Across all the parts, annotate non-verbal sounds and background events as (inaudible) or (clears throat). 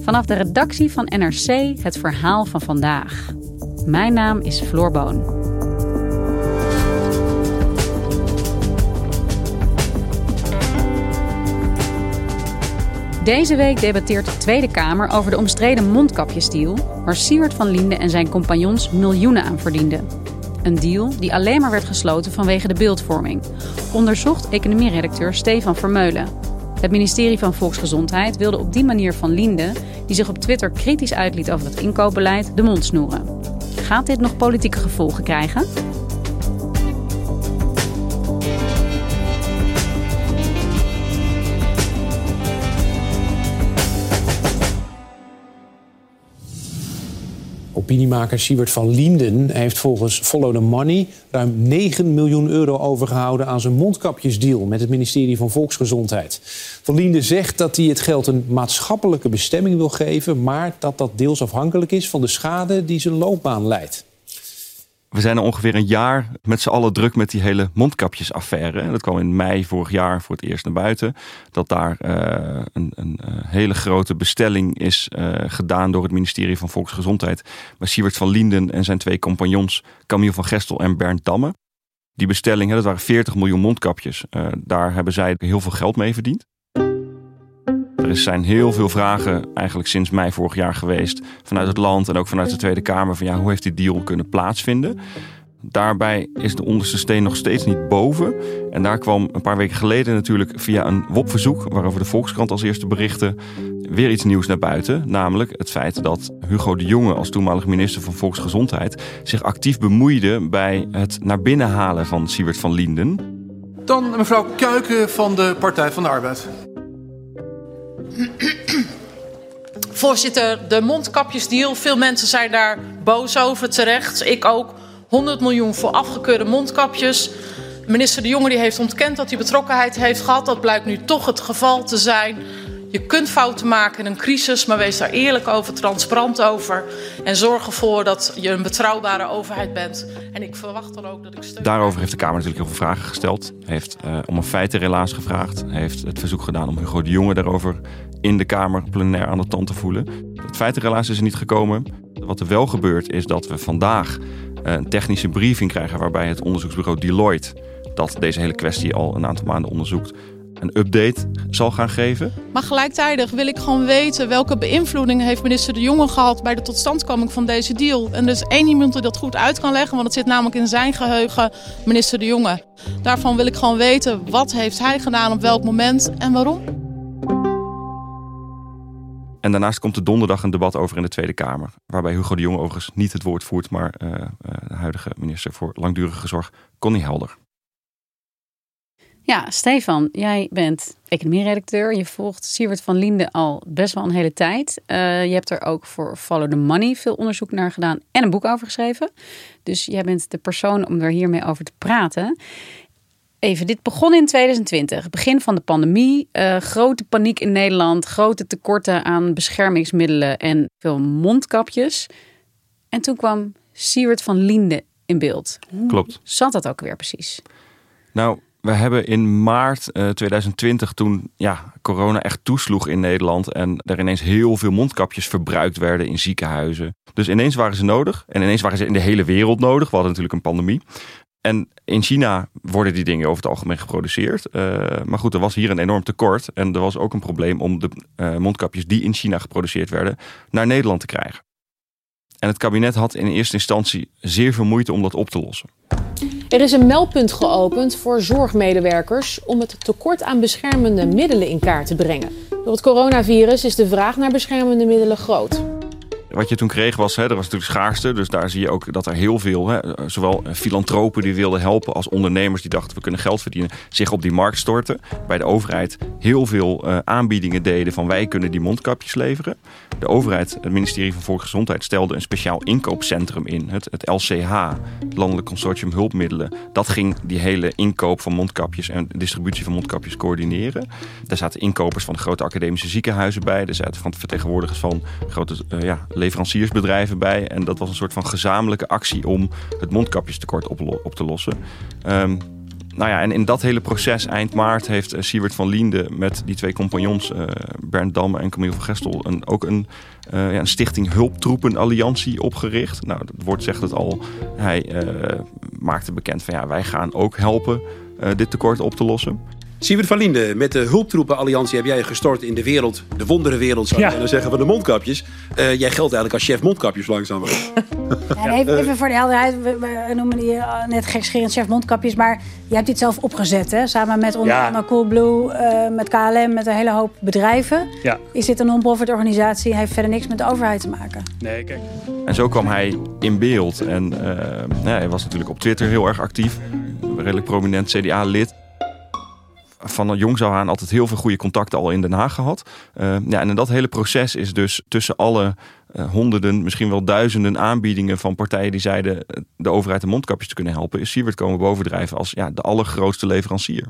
Vanaf de redactie van NRC het verhaal van vandaag. Mijn naam is Floor Boon. Deze week debatteert de Tweede Kamer over de omstreden mondkapjesdeal, waar Siewert van Liende en zijn compagnons miljoenen aan verdienden. Een deal die alleen maar werd gesloten vanwege de beeldvorming, onderzocht economieredacteur Stefan Vermeulen. Het ministerie van Volksgezondheid wilde op die manier van Linde, die zich op Twitter kritisch uitliet over het inkoopbeleid, de mond snoeren. Gaat dit nog politieke gevolgen krijgen? Opiniemaker Siewert van Lienden heeft volgens Follow the Money ruim 9 miljoen euro overgehouden aan zijn mondkapjesdeal met het ministerie van Volksgezondheid. Van Lienden zegt dat hij het geld een maatschappelijke bestemming wil geven, maar dat dat deels afhankelijk is van de schade die zijn loopbaan leidt. We zijn er ongeveer een jaar met z'n allen druk met die hele mondkapjesaffaire. Dat kwam in mei vorig jaar voor het eerst naar buiten. Dat daar uh, een, een uh, hele grote bestelling is uh, gedaan door het ministerie van Volksgezondheid. Bij Siewert van Linden en zijn twee compagnons Camille van Gestel en Bernd Damme. Die bestelling, dat waren 40 miljoen mondkapjes. daar hebben zij heel veel geld mee verdiend. Er zijn heel veel vragen eigenlijk sinds mei vorig jaar geweest vanuit het land en ook vanuit de Tweede Kamer van ja, hoe heeft die deal kunnen plaatsvinden? Daarbij is de onderste steen nog steeds niet boven. En daar kwam een paar weken geleden natuurlijk via een WOP-verzoek, waarover de Volkskrant als eerste berichtte, weer iets nieuws naar buiten. Namelijk het feit dat Hugo de Jonge als toenmalig minister van Volksgezondheid zich actief bemoeide bij het naar binnen halen van Siewert van Linden. Dan mevrouw Kuiken van de Partij van de Arbeid. (clears throat) Voorzitter, de mondkapjesdeal. Veel mensen zijn daar boos over, terecht. Ik ook. 100 miljoen voor afgekeurde mondkapjes. Minister De Jonge die heeft ontkend dat hij betrokkenheid heeft gehad. Dat blijkt nu toch het geval te zijn. Je kunt fouten maken in een crisis, maar wees daar eerlijk over, transparant over. En zorg ervoor dat je een betrouwbare overheid bent. En ik verwacht dan ook dat ik steun. Daarover heeft de Kamer natuurlijk heel veel vragen gesteld. Heeft uh, om een feitenrelaas gevraagd. Heeft het verzoek gedaan om Hugo de Jonge daarover in de Kamer plenair aan de tand te voelen. Het feitenrelaas is er niet gekomen. Wat er wel gebeurt is dat we vandaag eh, een technische briefing krijgen waarbij het onderzoeksbureau Deloitte, dat deze hele kwestie al een aantal maanden onderzoekt, een update zal gaan geven. Maar gelijktijdig wil ik gewoon weten welke beïnvloeding heeft minister De Jonge gehad bij de totstandkoming van deze deal. En er is één iemand die dat goed uit kan leggen, want het zit namelijk in zijn geheugen, minister De Jonge. Daarvan wil ik gewoon weten wat heeft hij gedaan op welk moment en waarom. En daarnaast komt er donderdag een debat over in de Tweede Kamer. Waarbij Hugo de Jonge overigens niet het woord voert, maar uh, uh, de huidige minister voor Langdurige Zorg, Connie Helder. Ja, Stefan, jij bent economieredacteur. Je volgt Siewert van Liende al best wel een hele tijd. Uh, je hebt er ook voor Follow the Money veel onderzoek naar gedaan en een boek over geschreven. Dus jij bent de persoon om er hiermee over te praten. Even, dit begon in 2020, begin van de pandemie. Uh, grote paniek in Nederland, grote tekorten aan beschermingsmiddelen en veel mondkapjes. En toen kwam Siewert van Liende in beeld. Klopt. zat dat ook weer precies? Nou, we hebben in maart uh, 2020, toen ja, corona echt toesloeg in Nederland en er ineens heel veel mondkapjes verbruikt werden in ziekenhuizen. Dus ineens waren ze nodig en ineens waren ze in de hele wereld nodig. We hadden natuurlijk een pandemie. En in China worden die dingen over het algemeen geproduceerd. Uh, maar goed, er was hier een enorm tekort. En er was ook een probleem om de uh, mondkapjes die in China geproduceerd werden naar Nederland te krijgen. En het kabinet had in eerste instantie zeer veel moeite om dat op te lossen. Er is een meldpunt geopend voor zorgmedewerkers om het tekort aan beschermende middelen in kaart te brengen. Door het coronavirus is de vraag naar beschermende middelen groot. Wat je toen kreeg was, hè, er was natuurlijk schaarste. Dus daar zie je ook dat er heel veel, hè, zowel filantropen die wilden helpen als ondernemers die dachten we kunnen geld verdienen, zich op die markt storten. Bij de overheid heel veel uh, aanbiedingen deden van wij kunnen die mondkapjes leveren. De overheid, het ministerie van Volksgezondheid, stelde een speciaal inkoopcentrum in. Het, het LCH, Landelijk Consortium Hulpmiddelen. Dat ging die hele inkoop van mondkapjes en distributie van mondkapjes coördineren. Daar zaten inkopers van de grote academische ziekenhuizen bij. Er zaten van vertegenwoordigers van grote uh, ja, leveranciersbedrijven bij. En dat was een soort van gezamenlijke actie om het mondkapjestekort op, op te lossen. Um, nou ja, en in dat hele proces, eind maart, heeft uh, Siewert van Liende met die twee compagnons, uh, Bernd Damme en Camille van Gestel, een, ook een, uh, ja, een stichting Hulptroepenalliantie opgericht. Nou, het woord zegt het al. Hij maakte bekend van ja, wij gaan ook helpen dit tekort op te lossen. Siewert van met de Hulptroepenalliantie heb jij gestort in de wereld, de wonderenwereld zou je ja. zeggen, van de mondkapjes. Uh, jij geldt eigenlijk als chef mondkapjes langzaam. (laughs) Ja, even, even, voor de helderheid, we, we noemen die uh, net gekscherend chef mondkapjes, maar je hebt dit zelf opgezet, hè? samen met onder andere ja. Coolblue, uh, met KLM, met een hele hoop bedrijven. Ja. Is dit een non-profit organisatie, heeft verder niks met de overheid te maken? Nee, kijk. En zo kwam hij in beeld en hij was natuurlijk op Twitter heel erg actief, redelijk prominent CDA-lid van jong zou aan altijd heel veel goede contacten al in Den Haag gehad. Uh, ja, en dat hele proces is dus tussen alle uh, honderden, misschien wel duizenden aanbiedingen van partijen die zeiden eh, de overheid de mondkapjes te kunnen helpen, is Siewert komen bovendrijven als ja, de allergrootste leverancier.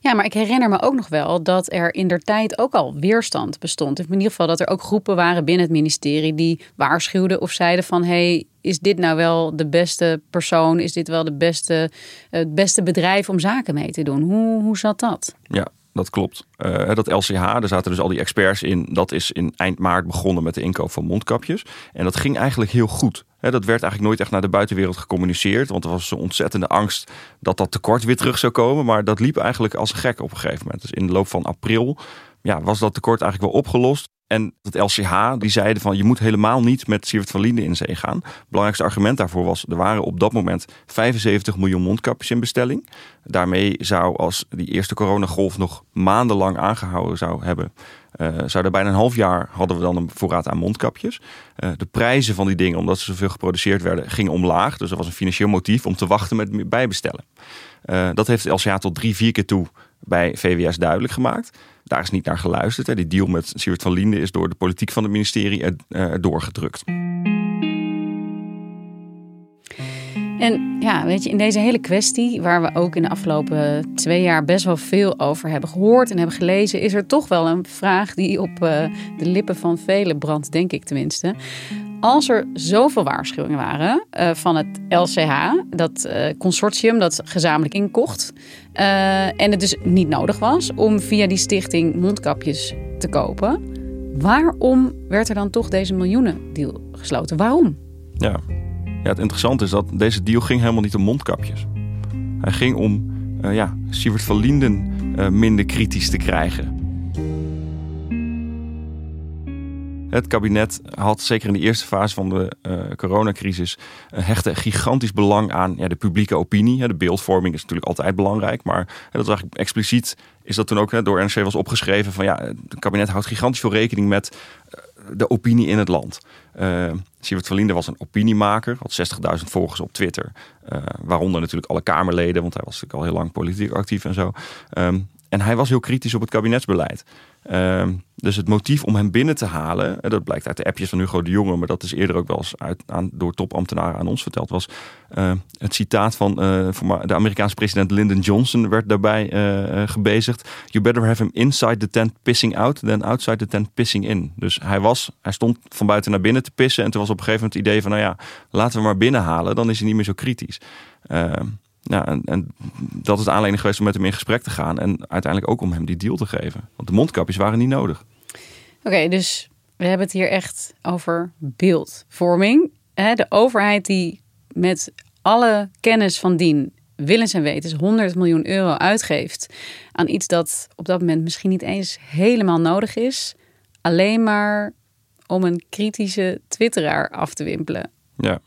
Ja, maar ik herinner me ook nog wel dat er in der tijd ook al weerstand bestond. In ieder geval dat er ook groepen waren binnen het ministerie die waarschuwden of zeiden van hey, is dit nou wel de beste persoon? Is dit wel de beste, het beste bedrijf om zaken mee te doen? Hoe, hoe zat dat? Ja, dat klopt. Uh, dat LCH, daar zaten dus al die experts in. Dat is in eind maart begonnen met de inkoop van mondkapjes. En dat ging eigenlijk heel goed. Dat werd eigenlijk nooit echt naar de buitenwereld gecommuniceerd. Want er was zo'n ontzettende angst dat dat tekort weer terug zou komen. Maar dat liep eigenlijk als een gek op een gegeven moment. Dus in de loop van april ja, was dat tekort eigenlijk wel opgelost. En het LCH, die zeiden van je moet helemaal niet met Sievert van Linden in zee gaan. Het belangrijkste argument daarvoor was, er waren op dat moment 75 miljoen mondkapjes in bestelling. Daarmee zou, als die eerste coronagolf nog maandenlang aangehouden zou hebben, uh, zou er bijna een half jaar hadden we dan een voorraad aan mondkapjes. Uh, de prijzen van die dingen, omdat ze zoveel geproduceerd werden, gingen omlaag. Dus er was een financieel motief om te wachten met bijbestellen. Uh, dat heeft LCH tot drie, vier keer toe bij VWS duidelijk gemaakt. Daar is niet naar geluisterd. Hè. Die deal met Siewert van Linden is door de politiek van het ministerie er, doorgedrukt. En ja, weet je, in deze hele kwestie, waar we ook in de afgelopen twee jaar best wel veel over hebben gehoord en hebben gelezen, is er toch wel een vraag die op uh, de lippen van velen brandt, denk ik tenminste als er zoveel waarschuwingen waren uh, van het LCH, dat uh, consortium dat gezamenlijk inkocht, en het dus niet nodig was om via die stichting mondkapjes te kopen, waarom werd er dan toch deze miljoenendeal gesloten? Waarom? Ja. Ja, het interessante is dat deze deal ging helemaal niet om mondkapjes. Hij ging om ja, Sievert van Linden minder kritisch te krijgen. Het kabinet had zeker in de eerste fase van de uh, coronacrisis uh, hechte gigantisch belang aan ja, de publieke opinie. De beeldvorming is natuurlijk altijd belangrijk, maar dat is eigenlijk expliciet is dat toen ook hè, door NRC was opgeschreven van ja, het kabinet houdt gigantisch veel rekening met uh, de opinie in het land. Uh, Siewert van was een opiniemaker, had 60.000 volgers op Twitter. Uh, waaronder natuurlijk alle Kamerleden, want hij was natuurlijk al heel lang politiek actief en zo. Um, en hij was heel kritisch op het kabinetsbeleid. Uh, dus het motief om hem binnen te halen, dat blijkt uit de appjes van Hugo de Jonge, maar dat is eerder ook wel eens uit, aan, door topambtenaren aan ons verteld, was uh, het citaat van uh, de Amerikaanse president Lyndon Johnson werd daarbij uh, gebezigd. You better have him inside the tent pissing out than outside the tent pissing in. Dus hij was, hij stond van buiten naar binnen te pissen en toen was op een gegeven moment het idee van, nou ja, laten we maar binnenhalen, dan is hij niet meer zo kritisch. Ehm, ja, en, en, dat is de aanleiding geweest om met hem in gesprek te gaan. En uiteindelijk ook om hem die deal te geven. Want de mondkapjes waren niet nodig. Oké, dus we hebben het hier echt over beeldvorming. De overheid die met alle kennis van dien, willens en wetens 100 miljoen euro uitgeeft aan iets dat op dat moment misschien niet eens helemaal nodig is. Alleen maar om een kritische twitteraar af te wimpelen. Ja.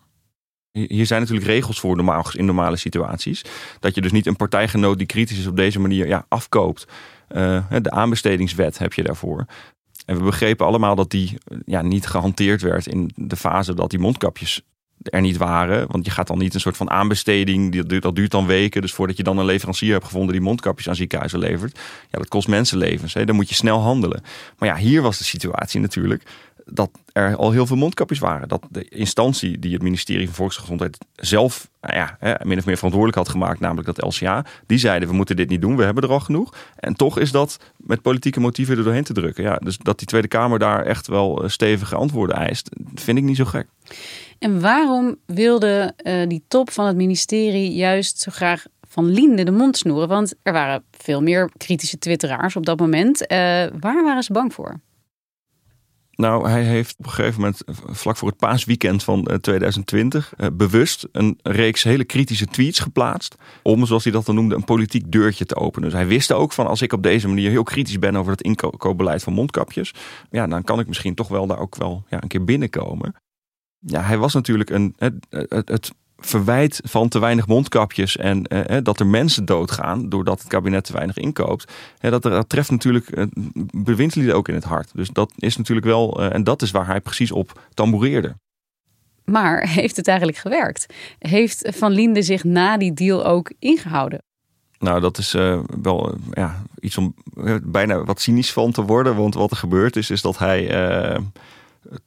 Hier zijn natuurlijk regels voor normaal, in normale situaties. Dat je dus niet een partijgenoot die kritisch is op deze manier ja, afkoopt. Uh, de aanbestedingswet heb je daarvoor. En we begrepen allemaal dat die ja, niet gehanteerd werd in de fase dat die mondkapjes er niet waren. Want je gaat dan niet een soort van aanbesteding, dat duurt, dat duurt dan weken. Dus voordat je dan een leverancier hebt gevonden die mondkapjes aan ziekenhuizen levert. Ja, dat kost mensenlevens. Hè? Dan moet je snel handelen. Maar ja, hier was de situatie natuurlijk dat er al heel veel mondkapjes waren. Dat de instantie die het ministerie van Volksgezondheid zelf nou ja, min of meer verantwoordelijk had gemaakt, namelijk dat LCA, die zeiden we moeten dit niet doen, we hebben er al genoeg. En toch is dat met politieke motieven er doorheen te drukken. Ja, dus dat die Tweede Kamer daar echt wel eh, stevige antwoorden eist, vind ik niet zo gek. En waarom wilde uh, die top van het ministerie juist zo graag van Linde de mond snoeren? Want er waren veel meer kritische twitteraars op dat moment. Uh, waar waren ze bang voor? Nou, hij heeft op een gegeven moment, vlak voor het paasweekend van 2020, eh, bewust een reeks hele kritische tweets geplaatst. Om, zoals hij dat dan noemde, een politiek deurtje te openen. Dus hij wist ook van, als ik op deze manier heel kritisch ben over het inkoopbeleid van mondkapjes, ja, dan kan ik misschien toch wel daar ook wel ja, een keer binnenkomen. Ja, hij was natuurlijk een, het, het verwijt van te weinig mondkapjes en eh, dat er mensen doodgaan doordat het kabinet te weinig inkoopt. Hè, dat, dat treft natuurlijk eh, bewindslieden ook in het hart. Dus dat is natuurlijk wel, eh, en dat is waar hij precies op tamboureerde. Maar heeft het eigenlijk gewerkt? Heeft Van Linde zich na die deal ook ingehouden? Nou, dat is uh, wel ja, iets om bijna wat cynisch van te worden. Want wat er gebeurd is, is dat hij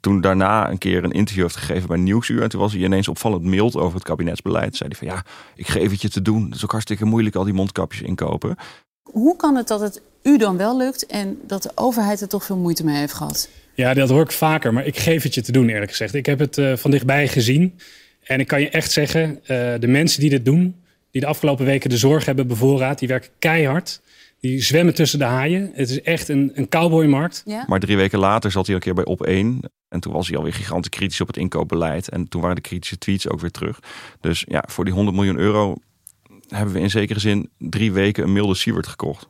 toen daarna een keer een interview heeft gegeven bij Nieuwsuur. En toen was hij ineens opvallend mild over het kabinetsbeleid. Zei hij van ja, ik geef het je te doen. Het is ook hartstikke moeilijk al die mondkapjes inkopen. Hoe kan het dat het u dan wel lukt en dat de overheid er toch veel moeite mee heeft gehad? Ja, dat hoor ik vaker, maar ik geef het je te doen eerlijk gezegd. Ik heb het uh, van dichtbij gezien. En ik kan je echt zeggen, uh, de mensen die dit doen, die de afgelopen weken de zorg hebben bevoorraad, die werken keihard. Die zwemmen tussen de haaien. Het is echt een, een cowboymarkt. Ja. Maar drie weken later zat hij een keer bij Op 1. En toen was hij alweer gigantisch kritisch op het inkoopbeleid. En toen waren de kritische tweets ook weer terug. Dus ja, voor die 100 miljoen euro hebben we in zekere zin drie weken een milde Siewert gekocht.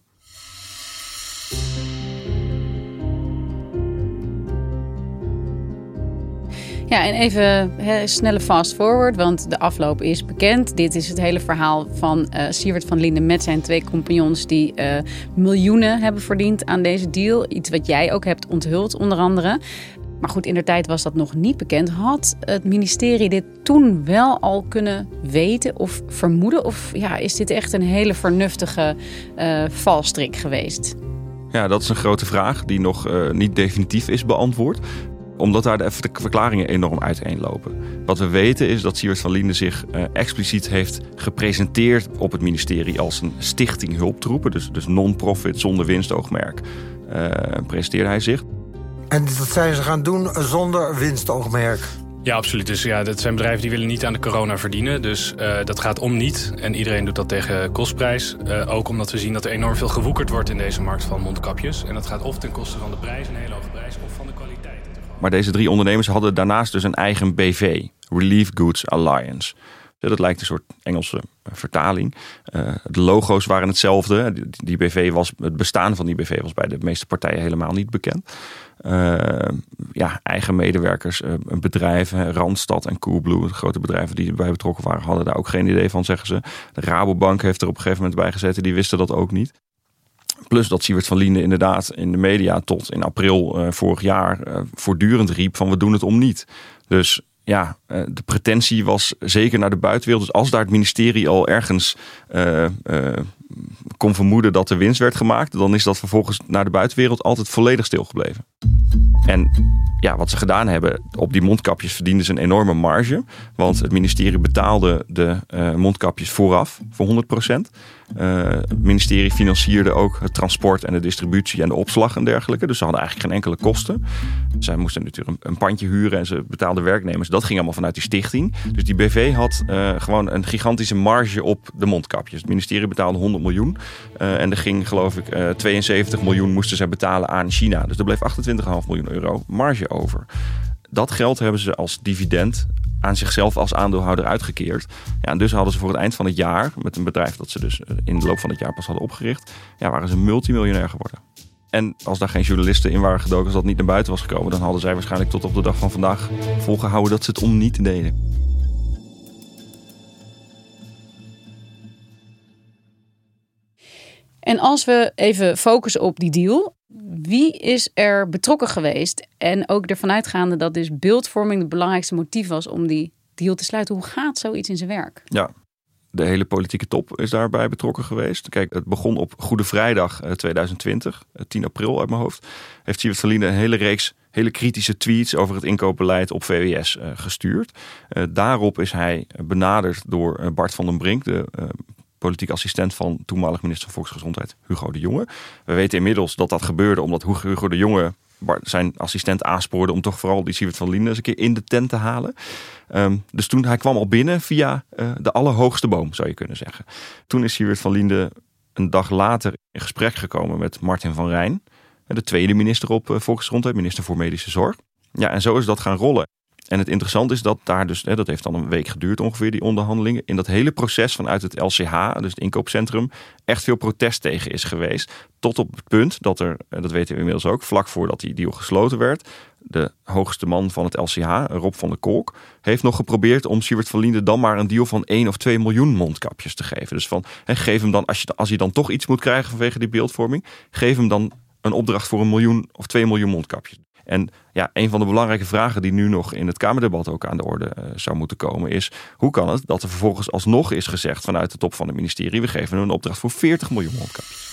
Ja, en even snelle fast forward, want de afloop is bekend. Dit is het hele verhaal van uh, van Linden met zijn twee compagnons... die uh, miljoenen hebben verdiend aan deze deal. Iets wat jij ook hebt onthuld, onder andere. Maar goed, in de tijd was dat nog niet bekend. Had het ministerie dit toen wel al kunnen weten of vermoeden? Of ja, is dit echt een hele vernuftige uh, valstrik geweest? Ja, dat is een grote vraag die nog niet definitief is beantwoord omdat daar de verklaringen enorm uiteenlopen. Wat we weten is dat Siewert van Linden zich uh, expliciet heeft gepresenteerd op het ministerie als een stichting hulptroepen. Dus, dus non-profit zonder winstoogmerk uh, presenteerde hij zich. En dat zijn ze gaan doen zonder winstoogmerk? Ja, absoluut. Dus ja, dat zijn bedrijven die willen niet aan de corona verdienen. Dus uh, dat gaat om niet. En iedereen doet dat tegen kostprijs. Uh, ook omdat we zien dat er enorm veel gewoekerd wordt in deze markt van mondkapjes. En dat gaat of ten koste van de prijs, een hele hoge prijs, of van de kwaliteit. Maar deze drie ondernemers hadden daarnaast dus een eigen BV, Relief Goods Alliance. Dat lijkt een soort Engelse vertaling. Uh, de logo's waren hetzelfde. Die, BV was, het bestaan van die BV was bij de meeste partijen helemaal niet bekend. Uh, ja, eigen medewerkers, bedrijven, Randstad en Coolblue, de grote bedrijven die erbij betrokken waren, hadden daar ook geen idee van, zeggen ze. De Rabobank heeft er op een gegeven moment bij gezeten, die wisten dat ook niet. Plus dat Siewert van Liende inderdaad in de media tot in april uh, vorig jaar uh, voortdurend riep van we doen het om niet. Dus ja, uh, de pretentie was zeker naar de buitenwereld. Dus als daar het ministerie al ergens kon vermoeden dat er winst werd gemaakt, dan is dat vervolgens naar de buitenwereld altijd volledig stilgebleven. En ja, wat ze gedaan hebben, op die mondkapjes verdienden ze een enorme marge. Want het ministerie betaalde de mondkapjes vooraf voor 100 procent. Uh, het ministerie financierde ook het transport en de distributie en de opslag en dergelijke. Dus ze hadden eigenlijk geen enkele kosten. Zij moesten natuurlijk een, pandje huren en ze betaalden werknemers. Dat ging allemaal vanuit die stichting. Dus die BV had uh, gewoon een gigantische marge op de mondkapjes. Het ministerie betaalde 100 miljoen. Uh, en er ging geloof ik 72 miljoen moesten zij betalen aan China. Dus er bleef 28,5 miljoen euro marge over. Dat geld hebben ze als dividend aan zichzelf als aandeelhouder uitgekeerd. Ja, en dus hadden ze voor het eind van het jaar, met een bedrijf dat ze dus in de loop van het jaar pas hadden opgericht, ja, waren ze multimiljonair geworden. En als daar geen journalisten in waren gedoken, als dat niet naar buiten was gekomen, dan hadden zij waarschijnlijk tot op de dag van vandaag volgehouden dat ze het om niet deden. En als we even focussen op die deal, wie is er betrokken geweest? En ook ervan uitgaande dat dus beeldvorming het belangrijkste motief was om die deal te sluiten. Hoe gaat zoiets in zijn werk? Ja, de hele politieke top is daarbij betrokken geweest. Kijk, het begon op Goede Vrijdag 2020, eh, 10 eh, april uit mijn hoofd. Heeft Siewert van een hele reeks hele kritische tweets over het inkoopbeleid op VWS uh, gestuurd. Daarop is hij benaderd door Bart van den Brink, de politiek assistent van toenmalig minister van Volksgezondheid Hugo de Jonge. We weten inmiddels dat dat gebeurde omdat Hugo de Jonge zijn assistent aanspoorde om toch vooral die Siewert van Linden eens een keer in de tent te halen. Ehm, dus toen hij kwam al binnen via uh, de allerhoogste boom, zou je kunnen zeggen. Toen is Siewert van Linden een dag later in gesprek gekomen met Martin van Rijn, de tweede minister op uh, Volksgezondheid, minister voor Medische Zorg. Ja, en zo is dat gaan rollen. En het interessante is dat daar dus, hè, dat heeft dan een week geduurd ongeveer, die onderhandelingen. In dat hele proces vanuit het LCH, dus het inkoopcentrum, echt veel protest tegen is geweest. Tot op het punt dat er, dat weten we inmiddels ook, vlak voordat die deal gesloten werd, de hoogste man van het LCH, Rob van der Kolk, heeft nog geprobeerd om Siewert van Linden dan maar een deal van 1 of 2 miljoen mondkapjes te geven. Dus van, hè, geef hem dan, als je, als hij dan toch iets moet krijgen vanwege die beeldvorming, geef hem dan een opdracht voor een miljoen of 2 miljoen mondkapjes. En ja, een van de belangrijke vragen die nu nog in het Kamerdebat ook aan de orde uh, zou moeten komen is: hoe kan het dat er vervolgens alsnog is gezegd vanuit de top van het ministerie: we geven een opdracht voor 40 miljoen mondkapjes?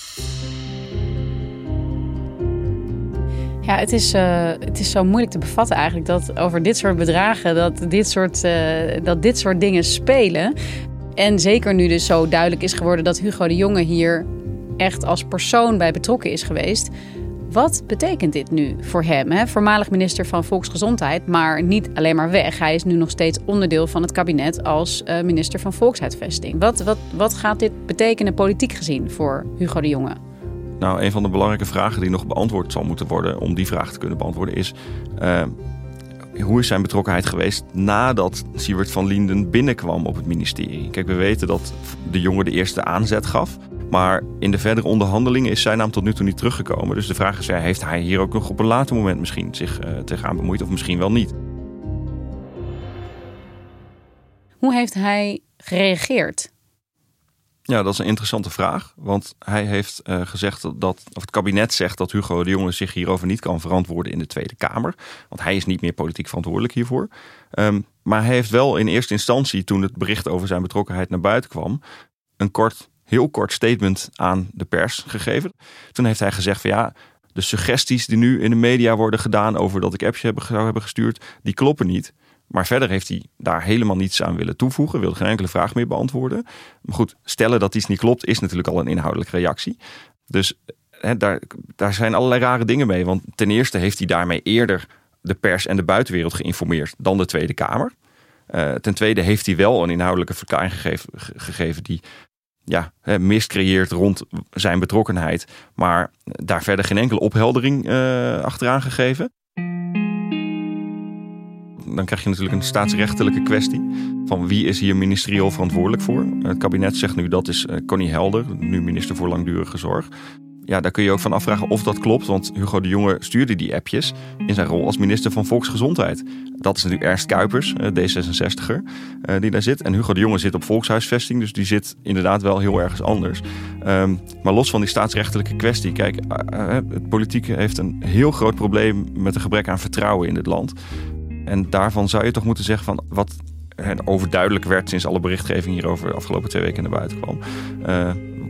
Ja, het is, uh, het is zo moeilijk te bevatten eigenlijk dat over dit soort bedragen, dat dit soort, uh, dat dit soort dingen spelen. En zeker nu dus zo duidelijk is geworden dat Hugo de Jonge hier echt als persoon bij betrokken is geweest. Wat betekent dit nu voor hem? Hè? Voormalig minister van Volksgezondheid, maar niet alleen maar weg. Hij is nu nog steeds onderdeel van het kabinet als uh, minister van Volkshuisvesting. Wat, wat, wat gaat dit betekenen politiek gezien voor Hugo de Jonge? Nou, een van de belangrijke vragen die nog beantwoord zal moeten worden om die vraag te kunnen beantwoorden is. Uh, hoe is zijn betrokkenheid geweest nadat Siewert van Linden binnenkwam op het ministerie? Kijk, we weten dat de jongen de eerste aanzet gaf. Maar in de verdere onderhandelingen is zijn naam tot nu toe niet teruggekomen. Dus de vraag is, heeft hij hier ook nog op een later moment misschien zich uh, tegenaan bemoeid of misschien wel niet? Hoe heeft hij gereageerd? Ja, dat is een interessante vraag. Want hij heeft uh, gezegd dat, of het kabinet zegt dat Hugo de Jonge zich hierover niet kan verantwoorden in de Tweede Kamer. Want hij is niet meer politiek verantwoordelijk hiervoor. Um, maar hij heeft wel in eerste instantie, toen het bericht over zijn betrokkenheid naar buiten kwam, een kort heel kort statement aan de pers gegeven. Toen heeft hij gezegd van ja, de suggesties die nu in de media worden gedaan over dat ik appjes zou hebben gestuurd, die kloppen niet. Maar verder heeft hij daar helemaal niets aan willen toevoegen, wilde geen enkele vraag meer beantwoorden. Maar goed, stellen dat iets niet klopt is natuurlijk al een inhoudelijke reactie. Dus daar, daar zijn allerlei rare dingen mee. Want ten eerste heeft hij daarmee eerder de pers en de buitenwereld geïnformeerd dan de Tweede Kamer. Uh, ten tweede heeft hij wel een inhoudelijke verklaring gegeven, gegeven die ja, mist creëert rond zijn betrokkenheid. Maar daar verder geen enkele opheldering uh, achteraan gegeven. Dan krijg je natuurlijk een staatsrechtelijke kwestie. Van wie is hier ministerieel verantwoordelijk voor? Het kabinet zegt nu dat is uh, Connie Helder, nu minister voor Langdurige Zorg ja, daar kun je ook van afvragen of dat klopt. Want Hugo de Jonge stuurde die appjes in zijn rol als minister van Volksgezondheid. Dat is natuurlijk Ernst Kuipers, eh, D66er, eh, die daar zit. En Hugo de Jonge zit op volkshuisvesting, dus die zit inderdaad wel heel ergens anders. Ehm, maar los van die staatsrechtelijke kwestie, kijk, uh, het politiek heeft een heel groot probleem met een gebrek aan vertrouwen in dit land. En daarvan zou je toch moeten zeggen van wat overduidelijk werd sinds alle berichtgeving hierover de afgelopen twee weken naar buiten kwam.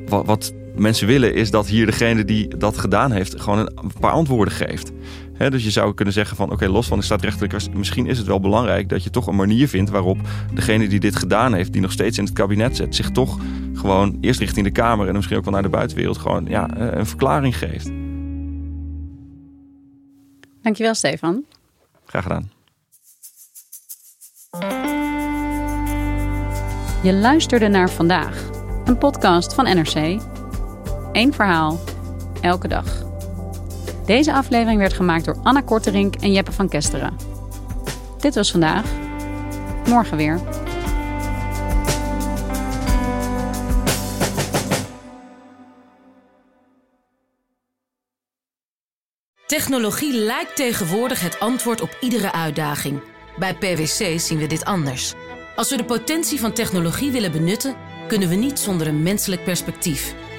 wat, wat mensen willen is dat hier degene die dat gedaan heeft gewoon een paar antwoorden geeft. dus je zou kunnen zeggen van oké, los van de staatrechtelijke, misschien is het wel belangrijk dat je toch een manier vindt waarop degene die dit gedaan heeft, die nog steeds in het kabinet zit, zich toch gewoon eerst richting de Kamer en misschien ook wel naar de buitenwereld gewoon ja, eh, een verklaring geeft. Dankjewel, Stefan. Graag gedaan. Je luisterde naar vandaag, een podcast van NRC. Eén verhaal, elke dag. Deze aflevering werd gemaakt door Anna Korterink en Jeppe van Kesteren. Dit was vandaag. Morgen weer. Technologie lijkt tegenwoordig het antwoord op iedere uitdaging. Bij PwC zien we dit anders. Als we de potentie van technologie willen benutten, kunnen we niet zonder een menselijk perspectief.